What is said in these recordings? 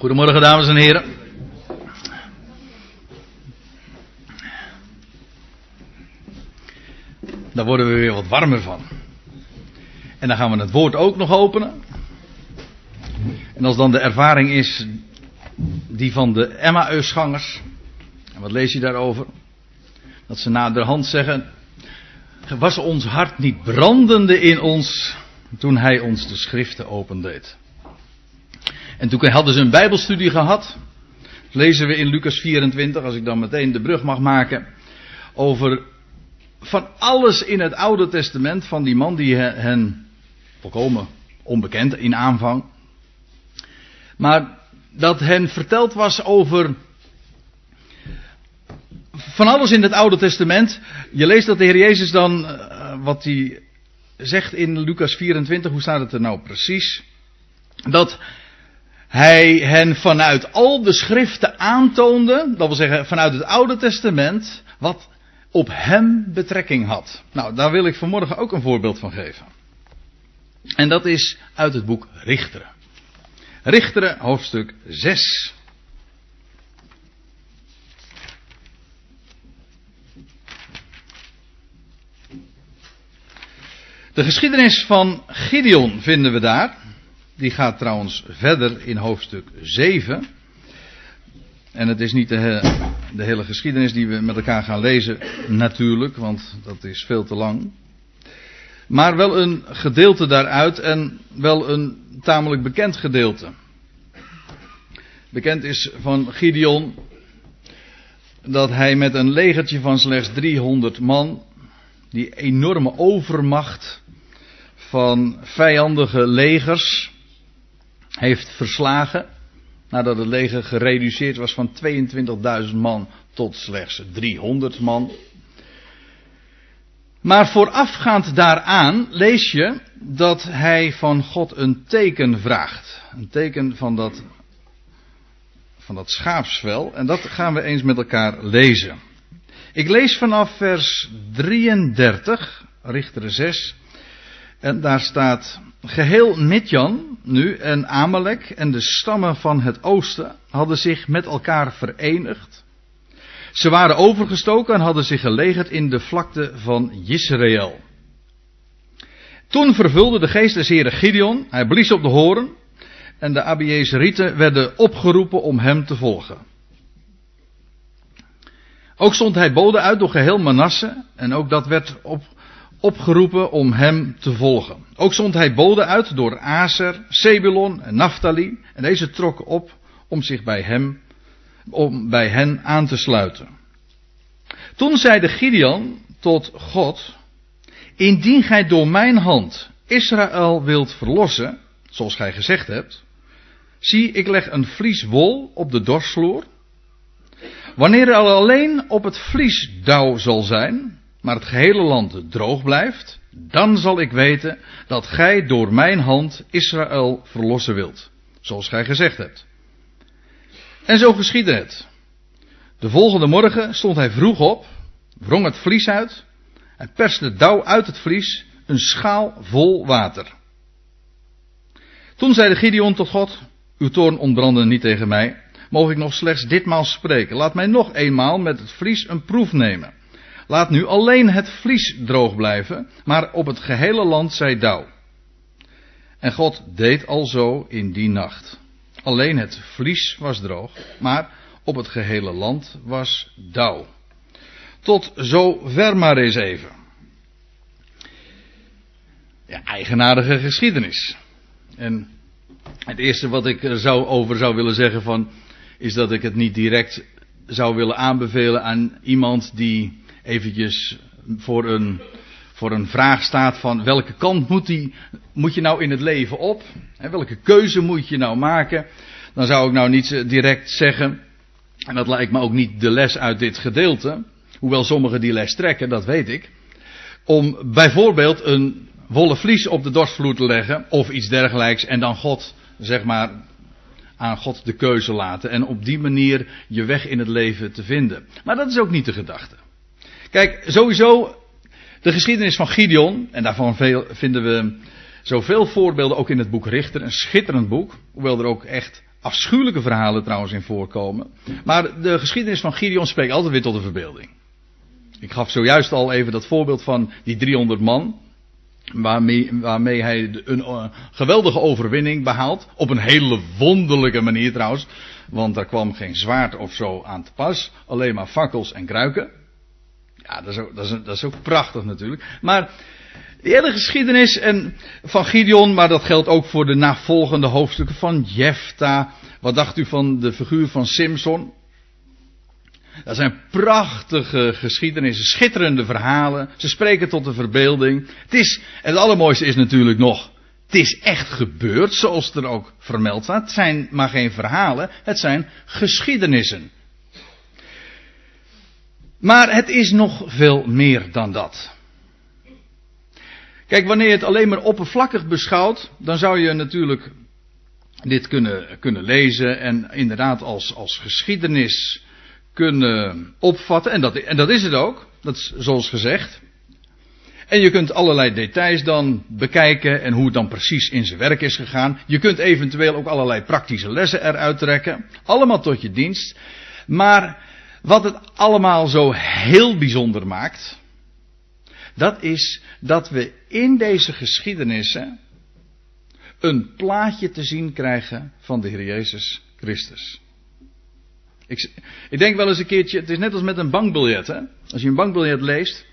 Goedemorgen, dames en heren. Daar worden we weer wat warmer van. En dan gaan we het woord ook nog openen. En als dan de ervaring is die van de Emmausgangers. En wat lees je daarover? Dat ze naderhand zeggen: Was ons hart niet brandende in ons toen hij ons de schriften opendeed? En toen hadden ze een Bijbelstudie gehad. Lezen we in Lucas 24, als ik dan meteen de brug mag maken. Over van alles in het Oude Testament van die man die hen volkomen onbekend in aanvang. Maar dat hen verteld was over van alles in het Oude Testament. Je leest dat de Heer Jezus dan, uh, wat hij zegt in Lucas 24, hoe staat het er nou precies? Dat hij hen vanuit al de schriften aantoonde, dat wil zeggen vanuit het Oude Testament, wat op hem betrekking had. Nou, daar wil ik vanmorgen ook een voorbeeld van geven. En dat is uit het boek Richteren. Richteren, hoofdstuk 6. De geschiedenis van Gideon vinden we daar. Die gaat trouwens verder in hoofdstuk 7. En het is niet de, de, hele geschiedenis die we met elkaar gaan lezen, natuurlijk, want dat is veel te lang. Maar wel een gedeelte daaruit en wel een tamelijk bekend gedeelte. Bekend is van Gideon dat hij met een legertje van slechts 300 man, die enorme overmacht van vijandige legers, heeft verslagen. Nadat het leger gereduceerd was van 22.000 man tot slechts 300 man. Maar voorafgaand daaraan lees je dat hij van God een teken vraagt. Een teken van dat, van dat schaapsvel. En dat gaan we eens met elkaar lezen. Ik lees vanaf vers 33, Richter 6. En daar staat, geheel Midjan nu en Amalek en de stammen van het oosten hadden zich met elkaar verenigd. Ze waren overgestoken en hadden zich gelegerd in de vlakte van Israël. Toen vervulde de geest des heren Gideon, hij blies op de horen en de Abiezerieten werden opgeroepen om hem te volgen. Ook stond hij boden uit door geheel Manasse en ook dat werd op, opgeroepen om hem te volgen. Ook zond hij boden uit door Aser, Sebulon en Naphtali. En deze trokken op om zich bij hem, om bij hen aan te sluiten. Toen zeide Gideon tot God, indien gij door mijn hand Israël wilt verlossen, zoals gij gezegd hebt, zie ik leg een vlies wol op de dorsvloer. Wanneer er alleen op het vlies dauw zal zijn, maar het gehele land droog blijft, dan zal ik weten dat gij door mijn hand Israël verlossen wilt, zoals gij gezegd hebt. En zo geschiedde het. De volgende morgen stond hij vroeg op, wrong het vlies uit en perste dauw uit het vlies, een schaal vol water. Toen zei de Gideon tot God, uw toorn ontbrandde niet tegen mij, mogen ik nog slechts ditmaal spreken. Laat mij nog eenmaal met het vlies een proef nemen. Laat nu alleen het vlies droog blijven, maar op het gehele land zij dauw. En God deed al zo in die nacht. Alleen het vlies was droog, maar op het gehele land was dauw. Tot zover maar eens even. Ja, eigenaardige geschiedenis. En het eerste wat ik er zou over zou willen zeggen van, is dat ik het niet direct zou willen aanbevelen aan iemand die eventjes voor een, voor een vraag staat van welke kant moet, moet je nou in het leven op? Welke keuze moet je nou maken? Dan zou ik nou niet direct zeggen, en dat lijkt me ook niet de les uit dit gedeelte, hoewel sommigen die les trekken, dat weet ik, om bijvoorbeeld een wollen vlies op de dorstvloer te leggen of iets dergelijks en dan God, zeg maar, aan God de keuze laten en op die manier je weg in het leven te vinden. Maar dat is ook niet de gedachte. Kijk, sowieso de geschiedenis van Gideon, en daarvan vinden we zoveel voorbeelden ook in het boek Richter, een schitterend boek, hoewel er ook echt afschuwelijke verhalen trouwens in voorkomen. Maar de geschiedenis van Gideon spreekt altijd weer tot de verbeelding. Ik gaf zojuist al even dat voorbeeld van die 300 man. Waarmee, waarmee hij een uh, geweldige overwinning behaalt. Op een hele wonderlijke manier trouwens. Want daar kwam geen zwaard of zo aan te pas. Alleen maar fakkels en kruiken. Ja, dat is ook, dat is, ook prachtig natuurlijk. Maar de hele geschiedenis en van Gideon, maar dat geldt ook voor de navolgende hoofdstukken van Jefta. Wat dacht u van de figuur van Simson? Dat zijn prachtige geschiedenissen, schitterende verhalen. Ze spreken tot de verbeelding. Het is, het allermooiste is natuurlijk nog, het is echt gebeurd zoals er ook vermeld staat. Het zijn maar geen verhalen, het zijn geschiedenissen. Maar het is nog veel meer dan dat. Kijk, wanneer je het alleen maar oppervlakkig beschouwt, dan zou je natuurlijk dit kunnen, kunnen lezen en inderdaad als, als geschiedenis kunnen opvatten. En dat, en dat is het ook, dat is zoals gezegd. En je kunt allerlei details dan bekijken en hoe het dan precies in zijn werk is gegaan. Je kunt eventueel ook allerlei praktische lessen eruit trekken. Allemaal tot je dienst. Maar wat het allemaal zo heel bijzonder maakt, dat is dat we in deze geschiedenissen een plaatje te zien krijgen van de Heer Jezus Christus. Ik, ik, denk wel eens een keertje, het is net als met een bankbiljet. Hè? Als je een bankbiljet leest,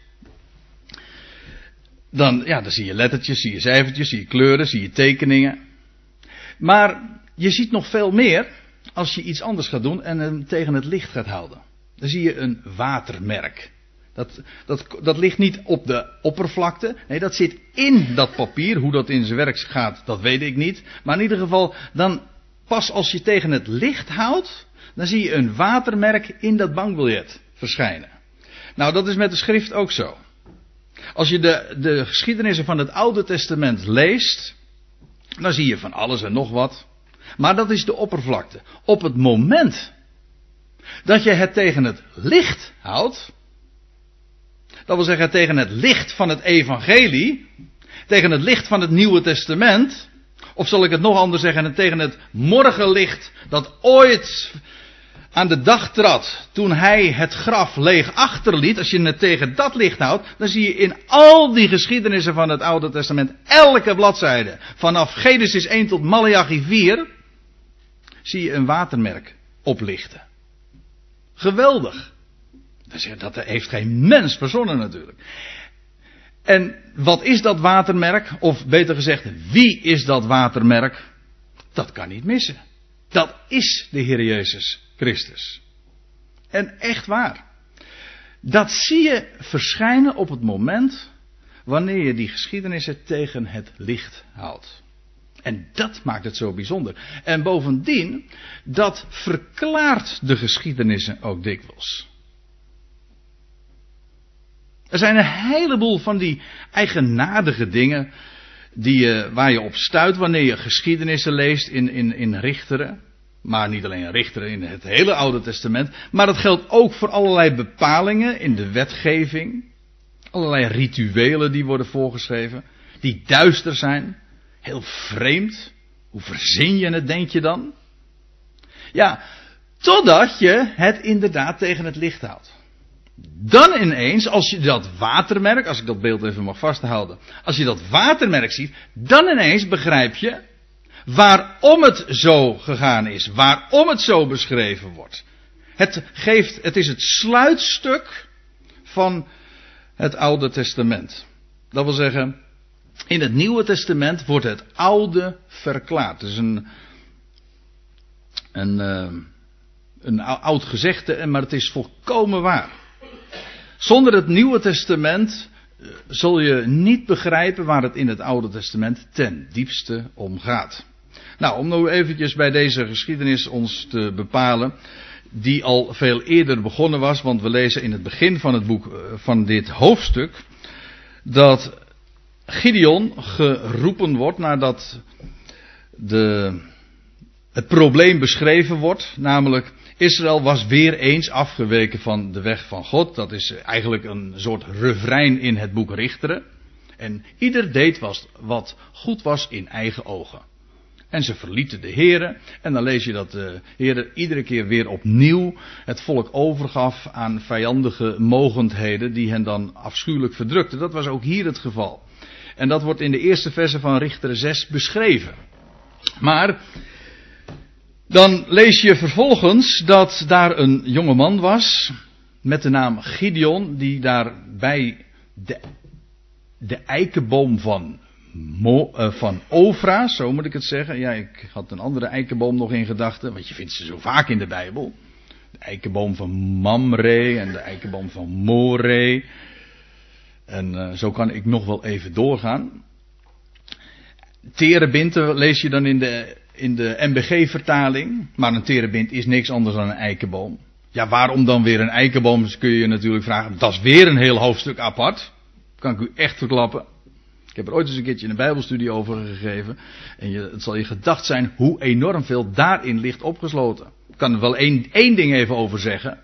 dan, ja, dan zie je lettertjes, zie je cijfertjes, zie je kleuren, zie je tekeningen. Maar je ziet nog veel meer als je iets anders gaat doen en hem tegen het licht gaat houden. Dan zie je een watermerk. Dat, dat, dat ligt niet op de oppervlakte. Nee, dat zit in dat papier. Hoe dat in zijn werk gaat, dat weet ik niet. Maar in ieder geval, dan pas als je tegen het licht houdt, dan zie je een watermerk in dat bankbiljet verschijnen. Nou, dat is met de schrift ook zo. Als je de, de geschiedenissen van het Oude Testament leest, dan zie je van alles en nog wat. Maar dat is de oppervlakte. Op het moment dat je het tegen het licht houdt, dat wil zeggen tegen het licht van het evangelie, tegen het licht van het Nieuwe Testament, of zal ik het nog anders zeggen, tegen het morgenlicht dat ooit aan de dag trad toen hij het graf leeg achterliet, als je het tegen dat licht houdt, dan zie je in al die geschiedenissen van het Oude Testament, elke bladzijde, vanaf Genesis 1 tot Malachi 4, zie je een watermerk oplichten. Geweldig. Dat heeft geen mens verzonnen natuurlijk. En wat is dat watermerk? Of beter gezegd, wie is dat watermerk? Dat kan niet missen. Dat is de Heer Jezus Christus. En echt waar. Dat zie je verschijnen op het moment wanneer je die geschiedenissen tegen het licht houdt. En dat maakt het zo bijzonder. En bovendien, dat verklaart de geschiedenissen ook dikwijls. Er zijn een heleboel van die eigenaardige dingen die je, waar je op stuit wanneer je geschiedenissen leest in, in, in Richteren. Maar niet alleen Richteren in het hele Oude Testament. Maar dat geldt ook voor allerlei bepalingen in de wetgeving. Allerlei rituelen die worden voorgeschreven. Die duister zijn. Heel vreemd. Hoe verzin je het, denk je dan? Ja, totdat je het inderdaad tegen het licht houdt. Dan ineens, als je dat watermerk, als ik dat beeld even mag vasthouden, als je dat watermerk ziet, dan ineens begrijp je waarom het zo gegaan is, waarom het zo beschreven wordt. Het geeft, het is het sluitstuk van het Oude Testament. Dat wil zeggen, in het Nieuwe Testament wordt het Oude verklaard. Het is een, een, eh, een oud gezegde, maar het is volkomen waar. Zonder het Nieuwe Testament eh, zul je niet begrijpen waar het in het Oude Testament ten diepste om gaat. Nou, om nou eventjes bij deze geschiedenis ons te bepalen, die al veel eerder begonnen was, want we lezen in het begin van het boek eh, van dit hoofdstuk, dat Gideon geroepen wordt nadat de, het probleem beschreven wordt, namelijk Israël was weer eens afgeweken van de weg van God. Dat is eigenlijk een soort refrein in het boek Richteren. En ieder deed wat goed was in eigen ogen. En ze verlieten de heren. En dan lees je dat de heren iedere keer weer opnieuw het volk overgaf aan vijandige mogendheden die hen dan afschuwelijk verdrukten. Dat was ook hier het geval. En dat wordt in de eerste verse van Richter 6 beschreven. Maar dan lees je vervolgens dat daar een jonge man was met de naam Gideon die daar bij de, eikenboom van Mo, uh, van Ofra, zo moet ik het zeggen. Ja, ik had een andere eikenboom nog in gedachten, want je vindt ze zo vaak in de Bijbel. De eikenboom van Mamre en de eikenboom van More. En uh, zo kan ik nog wel even doorgaan. Terebinten lees je dan in de, in de MBG-vertaling. Maar een terebint is niks anders dan een eikenboom. Ja, waarom dan weer een eikenboom? Dus kun je je natuurlijk vragen. Dat is weer een heel hoofdstuk apart. Kan ik u echt verklappen. Ik heb er ooit eens een keertje een Bijbelstudie over gegeven. En je, het zal je gedacht zijn hoe enorm veel daarin ligt opgesloten. Ik kan er wel één, één ding even over zeggen.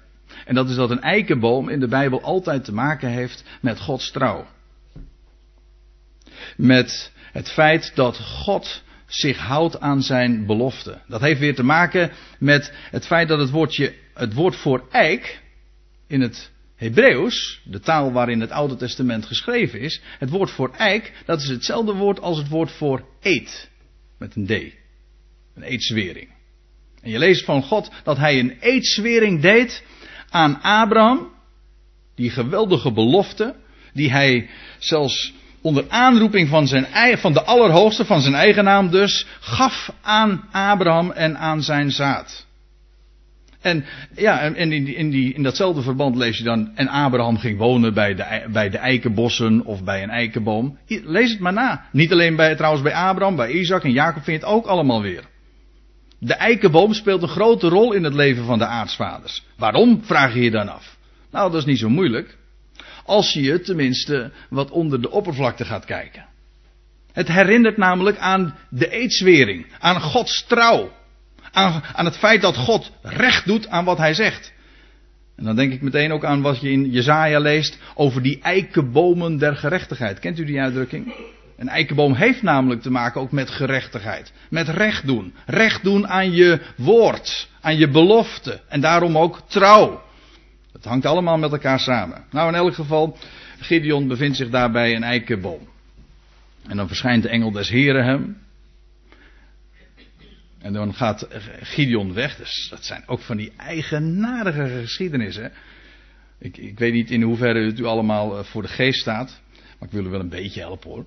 En dat is dat een eikenboom in de Bijbel altijd te maken heeft met Gods trouw. Met het feit dat God zich houdt aan zijn belofte. Dat heeft weer te maken met het feit dat het woordje, het woord voor eik in het Hebreeuws, de taal waarin het Oude Testament geschreven is, het woord voor eik, dat is hetzelfde woord als het woord voor eet. Met een D. Een eetzwering. En je leest van God dat hij een eetzwering deed aan Abraham. Die geweldige belofte, die hij zelfs onder aanroeping van, zijn, van de Allerhoogste, van zijn eigen naam dus, gaf aan Abraham en aan zijn zaad. En ja, en in, in, die, in datzelfde verband lees je dan, en Abraham ging wonen bij de, bij de eikenbossen of bij een eikenboom. Lees het maar na. Niet alleen bij, trouwens bij Abraham, bij Isaac en Jacob vind je het ook allemaal weer. De eikenboom speelt een grote rol in het leven van de aartsvaders. Waarom, vraag je je dan af? Nou, dat is niet zo moeilijk. Als je tenminste wat onder de oppervlakte gaat kijken. Het herinnert namelijk aan de eedswering, aan Gods trouw aan, aan het feit dat God recht doet aan wat hij zegt. En dan denk ik meteen ook aan wat je in Jezaja leest over die eikenbomen der gerechtigheid. Kent u die uitdrukking? Een eikenboom heeft namelijk te maken ook met gerechtigheid. Met recht doen. Recht doen aan je woord. Aan je belofte. En daarom ook trouw. Dat hangt allemaal met elkaar samen. Nou, in elk geval, Gideon bevindt zich daar bij een eikenboom. En dan verschijnt de engel des Heren hem. En dan gaat Gideon weg. Dus dat zijn ook van die eigenaardige geschiedenissen. Ik, ik weet niet in hoeverre het u allemaal eh, voor de geest staat. Maar ik wil u wel een beetje helpen hoor.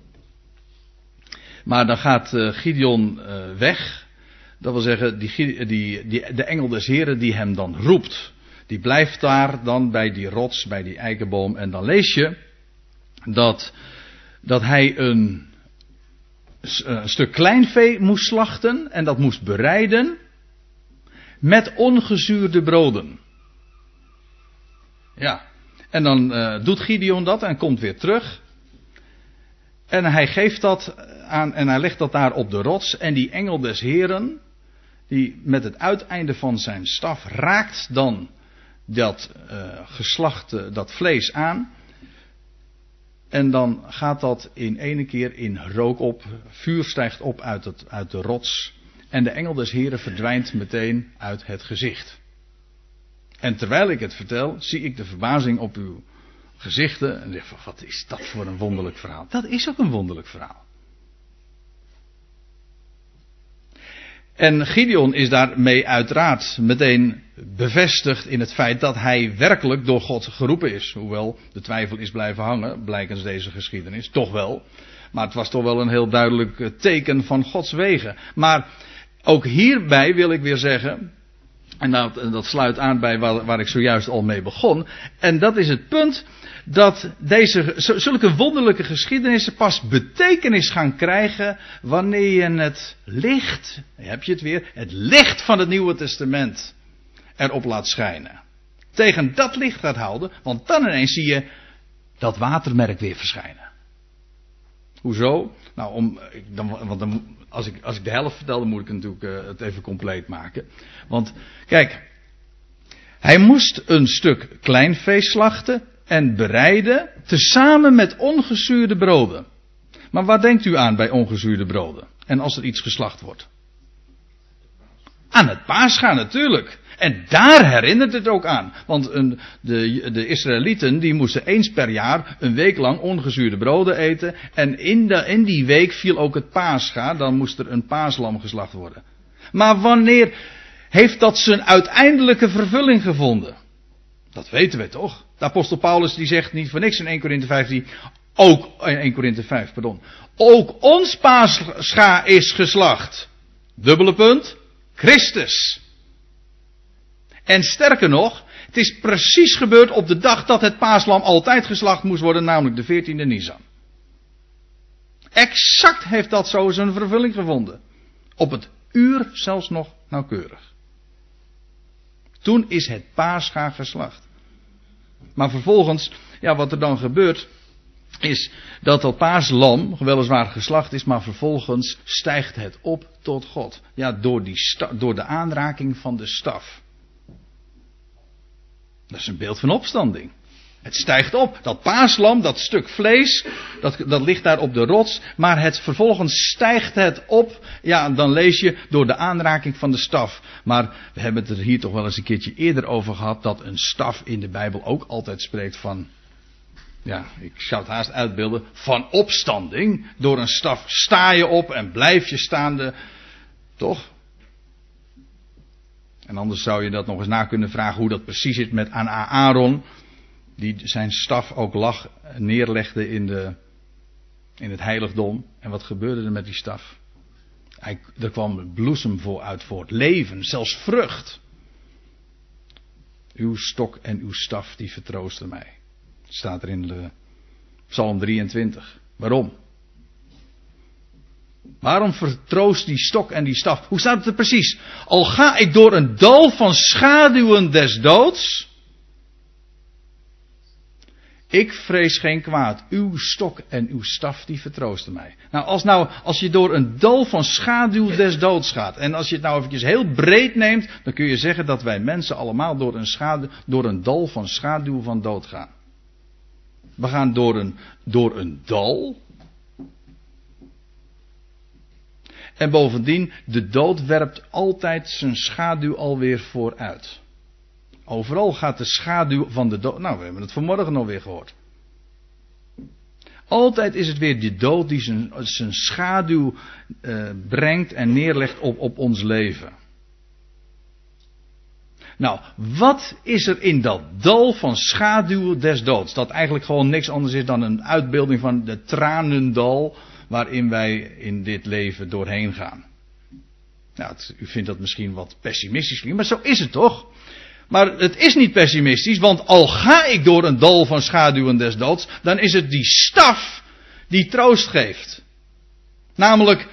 Maar dan gaat eh, Gideon eh, weg. Dat wil zeggen, die, die, die, de engel des heren die hem dan roept. Die blijft daar dan bij die rots, bij die eikenboom. En dan lees je dat, dat hij een een stuk kleinvee moest slachten en dat moest bereiden met ongezuurde broden. Ja, en dan doet Gideon dat en komt weer terug. En hij geeft dat aan en hij legt dat daar op de rots. En die engel des Heren, die met het uiteinde van zijn staf raakt dan dat uh, geslachte, dat vlees aan. En dan gaat dat in ene keer in rook op. Vuur stijgt op uit, het, uit de rots. En de engel des Heren verdwijnt meteen uit het gezicht. En terwijl ik het vertel, zie ik de verbazing op uw gezichten. En zeg van, wat is dat voor een wonderlijk verhaal? Dat is ook een wonderlijk verhaal. En Gideon is daarmee uiteraard meteen bevestigd in het feit dat hij werkelijk door God geroepen is. Hoewel de twijfel is blijven hangen, blijkens deze geschiedenis, toch wel. Maar het was toch wel een heel duidelijk teken van Gods wegen. Maar ook hierbij wil ik weer zeggen, en dat, dat sluit aan bij waar, waar ik zojuist al mee begon, en dat is het punt dat deze, zulke wonderlijke geschiedenissen pas betekenis gaan krijgen wanneer je het licht, heb je het weer, het licht van het Nieuwe Testament erop laat schijnen. Tegen dat licht gaat houden, want dan ineens zie je dat watermerk weer verschijnen. Hoezo? Nou, om, dan, want dan, als, ik, als ik de helft vertel, dan moet ik natuurlijk uh, het even compleet maken. Want, kijk, hij moest een stuk kleinvee slachten en bereiden, tezamen met ongezuurde broden. Maar wat denkt u aan bij ongezuurde broden? En als er iets geslacht wordt? Aan het paasgaan natuurlijk. En daar herinnert het ook aan. Want een, de, de Israëlieten die moesten eens per jaar een week lang ongezuurde broden eten. En in, in die week viel ook het paascha. Dan moest er een paaslam geslacht worden. Maar wanneer heeft dat zijn uiteindelijke vervulling gevonden? Dat weten we toch? De apostel Paulus die zegt niet voor niks in 1 Korinthe 15. Ook in 1 Korinthe 5, pardon. Ook ons paascha is geslacht. Dubbele punt. Christus. En sterker nog, het is precies gebeurd op de dag dat het paaslam altijd geslacht moest worden, namelijk de 14e Nisan. Exact heeft dat zo zijn vervulling gevonden. Op het uur zelfs nog nauwkeurig. Toen is het paascha geslacht. Maar vervolgens, ja, wat er dan gebeurt, is dat dat paaslam weliswaar geslacht is, maar vervolgens stijgt het op tot God. Ja, door, die door de aanraking van de staf. Dat is een beeld van opstanding. Het stijgt op. Dat paaslam, dat stuk vlees, dat, dat ligt daar op de rots. Maar het, vervolgens stijgt het op. Ja, dan lees je door de aanraking van de staf. Maar we hebben het er hier toch wel eens een keertje eerder over gehad. Dat een staf in de Bijbel ook altijd spreekt van. Ja, ik zou het haast uitbeelden. Van opstanding. Door een staf sta je op en blijf je staande. Toch? En anders zou je dat nog eens na kunnen vragen hoe dat precies zit met aan Aaron. Die zijn staf ook lag, neerlegde in, de, in het heiligdom. En wat gebeurde er met die staf? Er kwam bloesem voor uit voort. Leven, zelfs vrucht. Uw stok en uw staf die vertroosten mij. Staat er in de Psalm 23. Waarom? Waarom vertroost die stok en die staf? Hoe staat het er precies? Al ga ik door een dal van schaduwen des doods. Ik vrees geen kwaad. Uw stok en uw staf die vertroosten mij. Nou, als, nou, als je door een dal van schaduw des doods gaat. En als je het nou eventjes heel breed neemt. Dan kun je zeggen dat wij mensen allemaal door een, schaduw, door een dal van schaduw van dood gaan. We gaan door een, door een dal. En bovendien, de dood werpt altijd zijn schaduw alweer vooruit. Overal gaat de schaduw van de dood. Nou, we hebben het vanmorgen alweer gehoord. Altijd is het weer de dood die zijn, zijn schaduw uh, brengt en neerlegt op, op ons leven. Nou, wat is er in dat dal van schaduw des doods? Dat eigenlijk gewoon niks anders is dan een uitbeelding van de tranendal waarin wij in dit leven doorheen gaan. Nou, u vindt dat misschien wat pessimistisch maar zo is het toch? Maar het is niet pessimistisch, want al ga ik door een dal van schaduwen des doods, dan is het die staf die troost geeft. Namelijk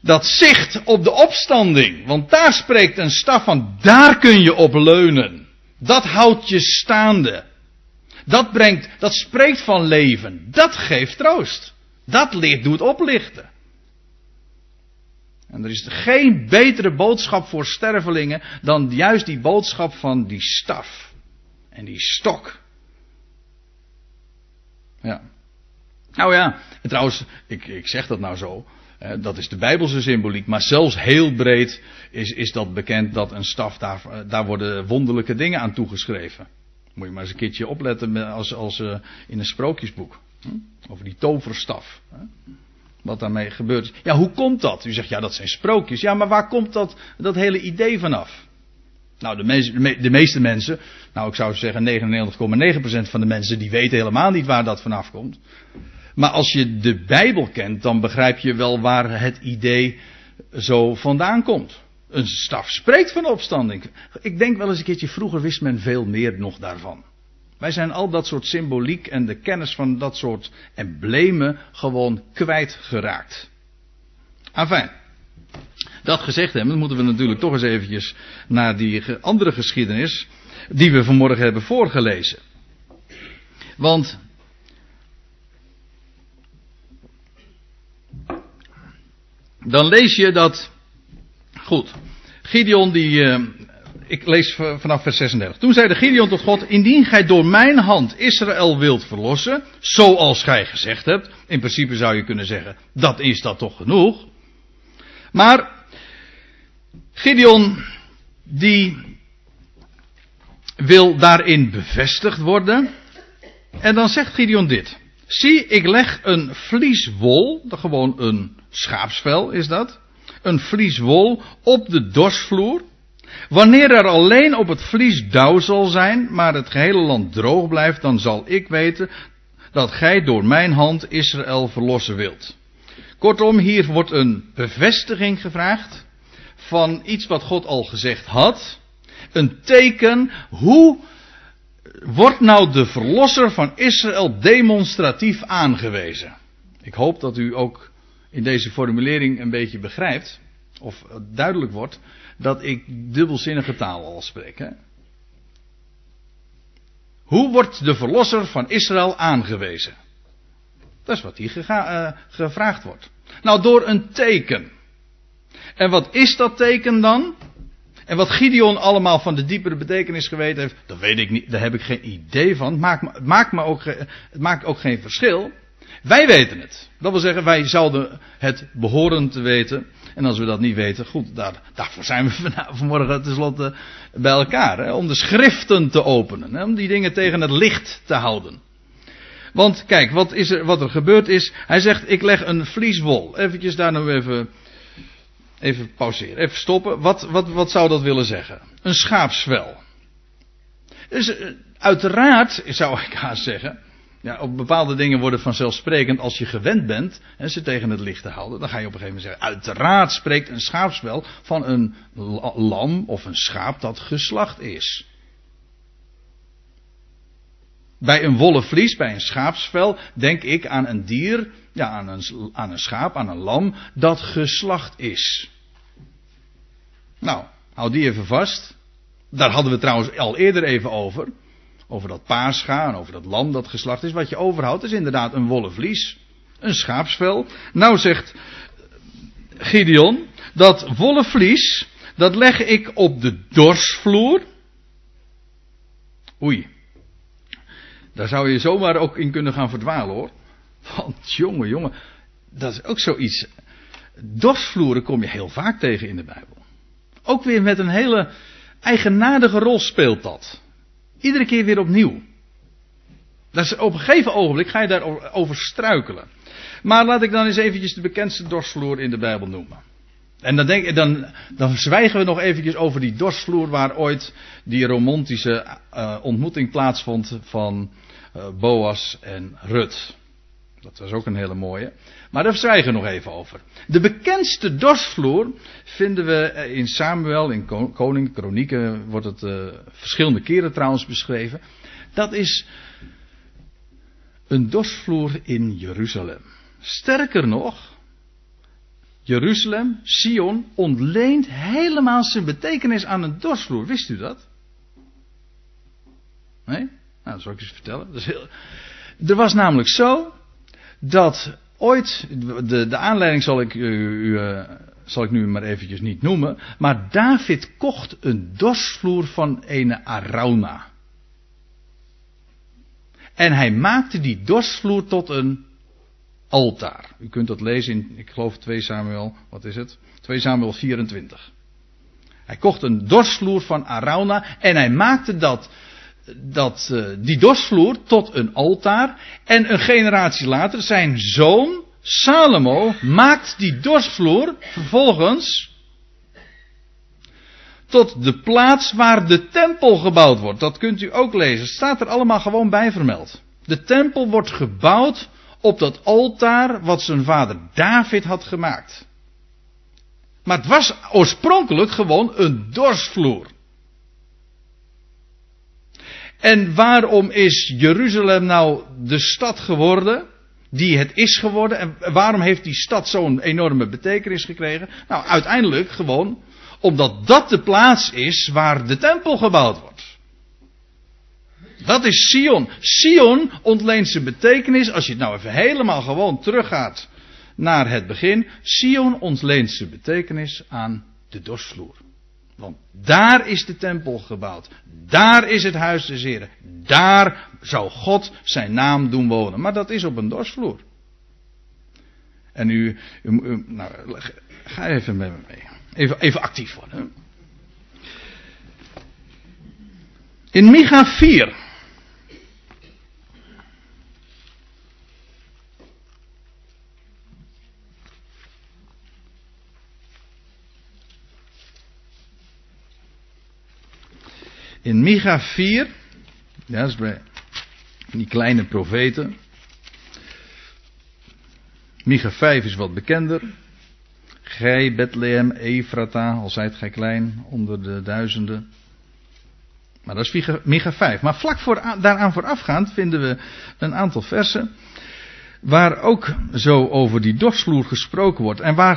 dat zicht op de opstanding. Want daar spreekt een staf van, daar kun je op leunen. Dat houdt je staande. Dat brengt, dat spreekt van leven. Dat geeft troost. Dat leert, doet oplichten. En er is geen betere boodschap voor stervelingen dan juist die boodschap van die staf. En die stok. Ja. Nou ja, en trouwens, ik, ik zeg dat nou zo. Dat is de Bijbelse symboliek. Maar zelfs heel breed is, is dat bekend dat een staf, daar, daar worden wonderlijke dingen aan toegeschreven. Moet je maar eens een keertje opletten als, als uh, in een sprookjesboek. Over die toverstaf. Wat daarmee gebeurt. Ja, hoe komt dat? U zegt ja, dat zijn sprookjes. Ja, maar waar komt dat, dat hele idee vanaf? Nou, de, de meeste mensen, nou ik zou zeggen 99,9% van de mensen, die weten helemaal niet waar dat vanaf komt. Maar als je de Bijbel kent, dan begrijp je wel waar het idee zo vandaan komt. Een staf spreekt van opstanding. Ik denk wel eens een keertje, vroeger wist men veel meer nog daarvan. Wij zijn al dat soort symboliek en de kennis van dat soort emblemen gewoon kwijtgeraakt. Enfin, dat gezegd hebben, moeten we natuurlijk toch eens eventjes naar die andere geschiedenis die we vanmorgen hebben voorgelezen. Want dan lees je dat. Goed. Gideon die, eh, ik lees vanaf vers 36. Toen zei de Gideon tot God, indien gij door mijn hand Israël wilt verlossen, zoals gij gezegd hebt, in principe zou je kunnen zeggen, dat is dat toch genoeg. Maar, Gideon, die wil daarin bevestigd worden. En dan zegt Gideon dit. Zie, ik leg een vlieswol, gewoon een schaapsvel is dat. Een vlieswol op de dorsvloer. Wanneer er alleen op het vlies dauw zal zijn, maar het gehele land droog blijft, dan zal ik weten dat gij door mijn hand Israël verlossen wilt. Kortom, hier wordt een bevestiging gevraagd van iets wat God al gezegd had. Een teken, hoe wordt nou de verlosser van Israël demonstratief aangewezen? Ik hoop dat u ook in deze formulering een beetje begrijpt, of duidelijk wordt, dat ik dubbelzinnige taal al spreek. Hè? Hoe wordt de verlosser van Israël aangewezen? Dat is wat hier uh, gevraagd wordt. Nou, door een teken. En wat is dat teken dan? En wat Gideon allemaal van de diepere betekenis geweten heeft, dat weet ik niet, daar heb ik geen idee van. Het maakt, me ook, het maakt ook geen verschil. Wij weten het. Dat wil zeggen, wij zouden het behoren te weten. En als we dat niet weten, goed, daar, daarvoor zijn we vanmorgen tenslotte bij elkaar. Hè, om de schriften te openen. Hè, om die dingen tegen het licht te houden. Want kijk, wat, is er, wat er gebeurd is. Hij zegt, ik leg een vlieswol. Eventjes daar nou even, even pauzeren. Even stoppen. Wat, wat, wat zou dat willen zeggen? Een schaapsvel. Dus eh, uiteraard, zou ik haast zeggen. Ja, op bepaalde dingen worden vanzelfsprekend als je gewend bent en ze tegen het licht te houden. Dan ga je op een gegeven moment zeggen, uiteraard spreekt een schaapsvel van een lam of een schaap dat geslacht is. Bij een wollen vlies, bij een schaapsvel, denk ik aan een dier, ja, aan een, aan een schaap, aan een lam, dat geslacht is. Nou, hou die even vast. Daar hadden we trouwens al eerder even over. Over dat paascha en over dat lam dat geslacht is. Wat je overhoudt is inderdaad een wollen vlies. Een schaapsvel. Nou zegt Gideon, dat wollen vlies, dat leg ik op de dorsvloer. Oei. Daar zou je zomaar ook in kunnen gaan verdwalen hoor. Want jongen, jongen, dat is ook zoiets. Dorsvloeren kom je heel vaak tegen in de Bijbel. Ook weer met een hele eigenaardige rol speelt dat. Iedere keer weer opnieuw. Dat op een gegeven ogenblik ga je daarover struikelen. Maar laat ik dan eens eventjes de bekendste dorsvloer in de Bijbel noemen. En dan, denk, dan, dan zwijgen we nog eventjes over die dorsvloer waar ooit die romantische uh, ontmoeting plaatsvond van Boas en Rut. Dat was ook een hele mooie. Maar daar zwijgen we nog even over. De bekendste dorsvloer vinden we eh, in Samuel, in Koning, Kronieken wordt het uh, verschillende keren trouwens beschreven. Dat is een dorsvloer in Jeruzalem. Sterker nog, Jeruzalem, Sion, ontleent helemaal zijn betekenis aan een dorsvloer. Wist u dat? Nee? Nou, dat zal ik eens vertellen. Heel... Er was namelijk zo dat ooit, de, de aanleiding zal ik, u, uh, zal ik nu maar eventjes niet noemen, maar David kocht een dorsvloer van een Arauna. En hij maakte die dorsvloer tot een altaar. U kunt dat lezen in, ik geloof 2 Samuel, wat is het? 2 Samuel 24. Hij kocht een dorsvloer van Arauna en hij maakte dat, dat, uh, die dorsvloer tot een altaar. En een generatie later, zijn zoon Salomo maakt die dorsvloer vervolgens tot de plaats waar de tempel gebouwd wordt. Dat kunt u ook lezen. Het staat er allemaal gewoon bij vermeld. De tempel wordt gebouwd op dat altaar wat zijn vader David had gemaakt. Maar het was oorspronkelijk gewoon een dorsvloer. En waarom is Jeruzalem nou de stad geworden? Die het is geworden. En waarom heeft die stad zo'n enorme betekenis gekregen? Nou, uiteindelijk gewoon omdat dat de plaats is waar de tempel gebouwd wordt. Dat is Sion. Sion ontleent zijn betekenis, als je het nou even helemaal gewoon teruggaat naar het begin. Sion ontleent zijn betekenis aan de dorsvloer. Want daar is de tempel gebouwd. Daar is het huis des Heren. Daar zou God zijn naam doen wonen. Maar dat is op een dorsvloer. En u, u, nou, ga even met me mee. even, even actief worden. In Micha 4. In Micha 4, ja, dat is bij die kleine profeten. Micha 5 is wat bekender. Gij, Bethlehem, Efrata, al zijt gij klein, onder de duizenden. Maar dat is Micha 5. Maar vlak voor, daaraan voorafgaand vinden we een aantal versen. Waar ook zo over die dorsvloer gesproken wordt. En waar